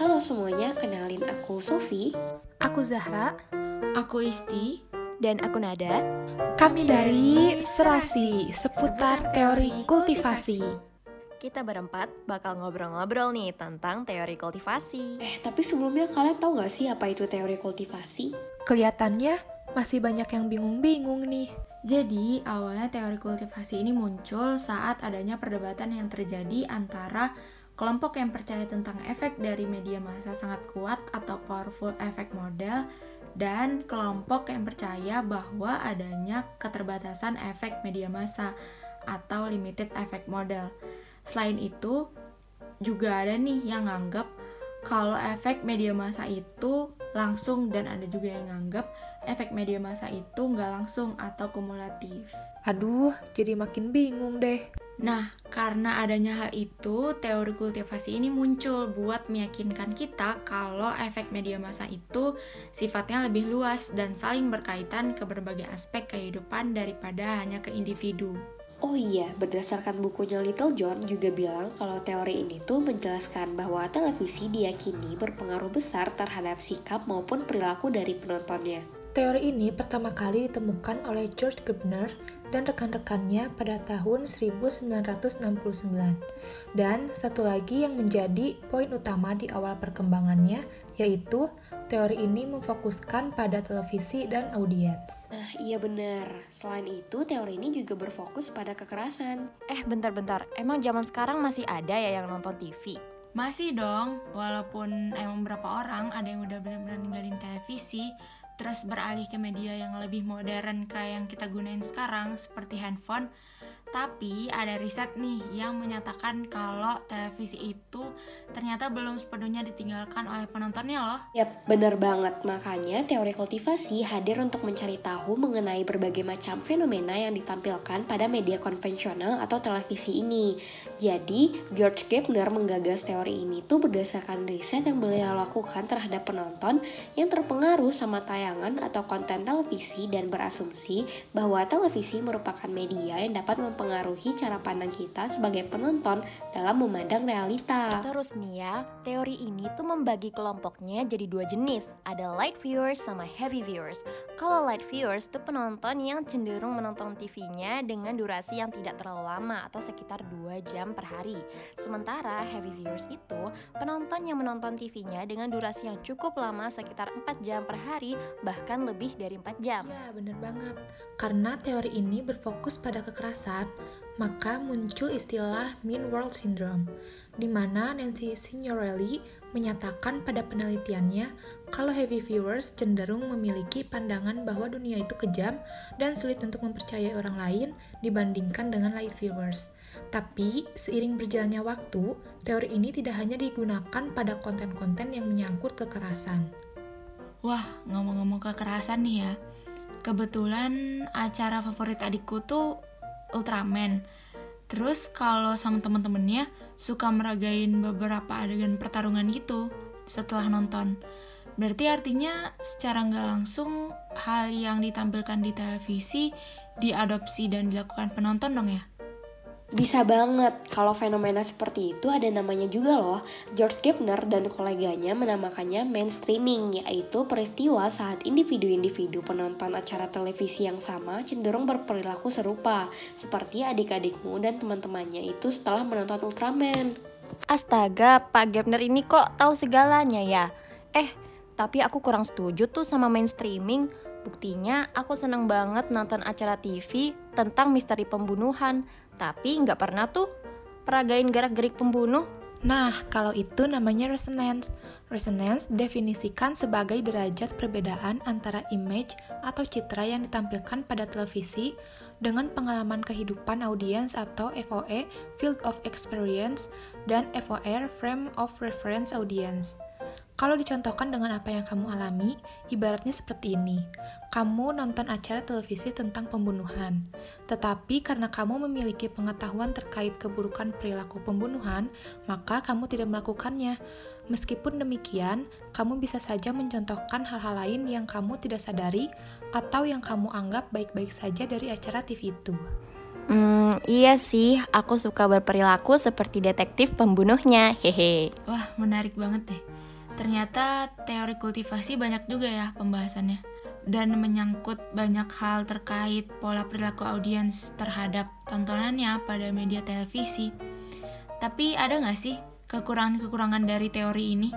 Halo semuanya, kenalin aku Sofi. Aku Zahra. Aku Isti. Dan aku Nada. Kami dari Serasi, seputar teori kultivasi. Kita berempat bakal ngobrol-ngobrol nih tentang teori kultivasi. Eh, tapi sebelumnya kalian tahu nggak sih apa itu teori kultivasi? Kelihatannya masih banyak yang bingung-bingung nih. Jadi, awalnya teori kultivasi ini muncul saat adanya perdebatan yang terjadi antara kelompok yang percaya tentang efek dari media massa sangat kuat atau powerful effect model dan kelompok yang percaya bahwa adanya keterbatasan efek media massa atau limited effect model. Selain itu, juga ada nih yang nganggap kalau efek media massa itu langsung dan ada juga yang nganggap efek media massa itu nggak langsung atau kumulatif. Aduh, jadi makin bingung deh. Nah, karena adanya hal itu, teori kultivasi ini muncul buat meyakinkan kita kalau efek media massa itu sifatnya lebih luas dan saling berkaitan ke berbagai aspek kehidupan daripada hanya ke individu. Oh iya, berdasarkan bukunya Little John juga bilang kalau teori ini tuh menjelaskan bahwa televisi diyakini berpengaruh besar terhadap sikap maupun perilaku dari penontonnya. Teori ini pertama kali ditemukan oleh George Gardner dan rekan-rekannya pada tahun 1969. Dan satu lagi yang menjadi poin utama di awal perkembangannya yaitu teori ini memfokuskan pada televisi dan audiens. Nah, iya benar. Selain itu, teori ini juga berfokus pada kekerasan. Eh, bentar-bentar. Emang zaman sekarang masih ada ya yang nonton TV? Masih dong, walaupun emang beberapa orang ada yang udah benar-benar ninggalin televisi, terus beralih ke media yang lebih modern kayak yang kita gunain sekarang seperti handphone. Tapi ada riset nih yang menyatakan kalau televisi itu ternyata belum sepenuhnya ditinggalkan oleh penontonnya loh. Yap, bener banget. Makanya teori kultivasi hadir untuk mencari tahu mengenai berbagai macam fenomena yang ditampilkan pada media konvensional atau televisi ini. Jadi, George Gardner menggagas teori ini tuh berdasarkan riset yang beliau lakukan terhadap penonton yang terpengaruh sama tayangan atau konten televisi dan berasumsi bahwa televisi merupakan media yang dapat mempengaruhi cara pandang kita sebagai penonton dalam memandang realita. Terus nih ya, teori ini tuh membagi kelompoknya jadi dua jenis. Ada light viewers sama heavy viewers. Kalau light viewers tuh penonton yang cenderung menonton TV-nya dengan durasi yang tidak terlalu lama atau sekitar 2 jam per hari. Sementara heavy viewers itu penonton yang menonton TV-nya dengan durasi yang cukup lama sekitar 4 jam per hari bahkan lebih dari 4 jam. Ya, bener banget. Karena teori ini berfokus pada kekerasan, maka muncul istilah Mean World Syndrome, di mana Nancy Signorelli menyatakan pada penelitiannya kalau heavy viewers cenderung memiliki pandangan bahwa dunia itu kejam dan sulit untuk mempercayai orang lain dibandingkan dengan light viewers. Tapi, seiring berjalannya waktu, teori ini tidak hanya digunakan pada konten-konten yang menyangkut kekerasan. Wah, ngomong-ngomong kekerasan nih ya. Kebetulan acara favorit adikku tuh Ultraman. Terus kalau sama temen-temennya suka meragain beberapa adegan pertarungan gitu setelah nonton. Berarti artinya secara nggak langsung hal yang ditampilkan di televisi diadopsi dan dilakukan penonton dong ya? Bisa banget, kalau fenomena seperti itu ada namanya juga loh. George Gardner dan koleganya menamakannya mainstreaming, yaitu peristiwa saat individu-individu penonton acara televisi yang sama cenderung berperilaku serupa, seperti adik-adikmu dan teman-temannya itu setelah menonton Ultraman. Astaga, Pak Gardner ini kok tahu segalanya ya? Eh, tapi aku kurang setuju tuh sama mainstreaming. Buktinya aku seneng banget nonton acara TV tentang misteri pembunuhan tapi nggak pernah tuh peragain gerak-gerik pembunuh. Nah, kalau itu namanya resonance. Resonance definisikan sebagai derajat perbedaan antara image atau citra yang ditampilkan pada televisi dengan pengalaman kehidupan audiens atau FOE, Field of Experience, dan FOR, Frame of Reference Audience. Kalau dicontohkan dengan apa yang kamu alami, ibaratnya seperti ini. Kamu nonton acara televisi tentang pembunuhan, tetapi karena kamu memiliki pengetahuan terkait keburukan perilaku pembunuhan, maka kamu tidak melakukannya. Meskipun demikian, kamu bisa saja mencontohkan hal-hal lain yang kamu tidak sadari atau yang kamu anggap baik-baik saja dari acara TV itu. Hmm, iya sih, aku suka berperilaku seperti detektif pembunuhnya, hehe. Wah, menarik banget deh. Ternyata teori kultivasi banyak juga ya pembahasannya dan menyangkut banyak hal terkait pola perilaku audiens terhadap tontonannya pada media televisi. Tapi ada nggak sih kekurangan-kekurangan dari teori ini?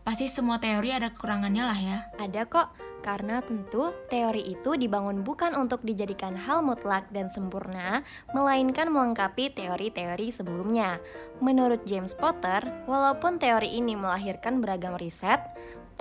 Pasti semua teori ada kekurangannya lah ya. Ada kok, karena tentu teori itu dibangun bukan untuk dijadikan hal mutlak dan sempurna, melainkan melengkapi teori-teori sebelumnya. Menurut James Potter, walaupun teori ini melahirkan beragam riset,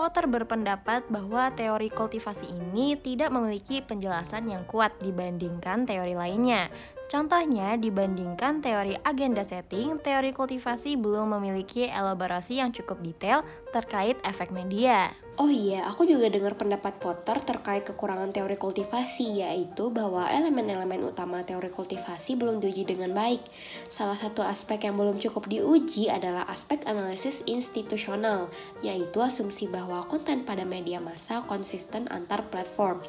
Potter berpendapat bahwa teori kultivasi ini tidak memiliki penjelasan yang kuat dibandingkan teori lainnya. Contohnya, dibandingkan teori agenda setting, teori kultivasi belum memiliki elaborasi yang cukup detail terkait efek media. Oh iya, aku juga dengar pendapat Potter terkait kekurangan teori kultivasi, yaitu bahwa elemen-elemen utama teori kultivasi belum diuji dengan baik. Salah satu aspek yang belum cukup diuji adalah aspek analisis institusional, yaitu asumsi bahwa konten pada media massa konsisten antar platform.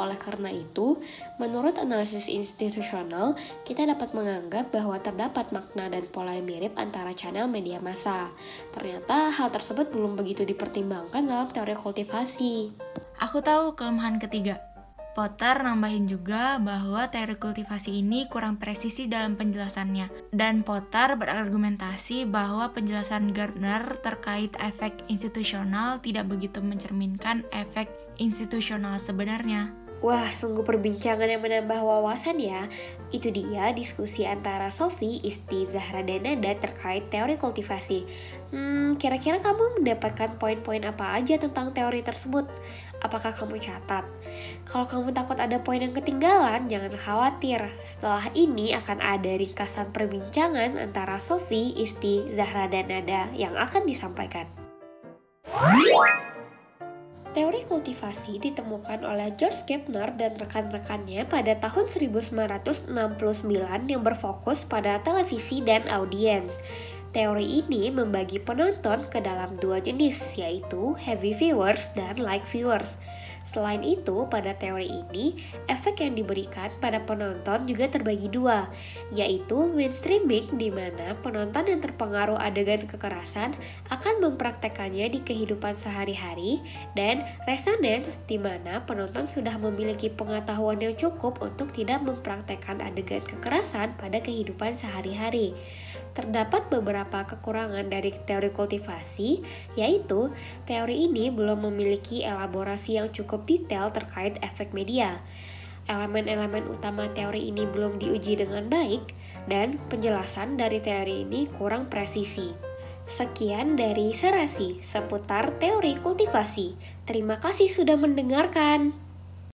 Oleh karena itu, menurut analisis institusional, kita dapat menganggap bahwa terdapat makna dan pola yang mirip antara channel media massa. Ternyata hal tersebut belum begitu dipertimbangkan dalam teori kultivasi. Aku tahu kelemahan ketiga. Potter nambahin juga bahwa teori kultivasi ini kurang presisi dalam penjelasannya. Dan Potter berargumentasi bahwa penjelasan Gardner terkait efek institusional tidak begitu mencerminkan efek institusional sebenarnya. Wah, sungguh perbincangan yang menambah wawasan ya. Itu dia diskusi antara Sofi, Isti, Zahra, dan Nada terkait teori kultivasi. Hmm, kira-kira kamu mendapatkan poin-poin apa aja tentang teori tersebut? Apakah kamu catat? Kalau kamu takut ada poin yang ketinggalan, jangan khawatir. Setelah ini akan ada ringkasan perbincangan antara Sofi, Isti, Zahra, dan Nada yang akan disampaikan. Teori kultivasi ditemukan oleh George Gepner dan rekan-rekannya pada tahun 1969 yang berfokus pada televisi dan audiens. Teori ini membagi penonton ke dalam dua jenis, yaitu heavy viewers dan light viewers. Selain itu, pada teori ini, efek yang diberikan pada penonton juga terbagi dua, yaitu mainstreaming di mana penonton yang terpengaruh adegan kekerasan akan mempraktekannya di kehidupan sehari-hari, dan resonance di mana penonton sudah memiliki pengetahuan yang cukup untuk tidak mempraktekkan adegan kekerasan pada kehidupan sehari-hari. Terdapat beberapa kekurangan dari teori kultivasi, yaitu teori ini belum memiliki elaborasi yang cukup detail terkait efek media. Elemen-elemen utama teori ini belum diuji dengan baik, dan penjelasan dari teori ini kurang presisi. Sekian dari Serasi seputar teori kultivasi. Terima kasih sudah mendengarkan.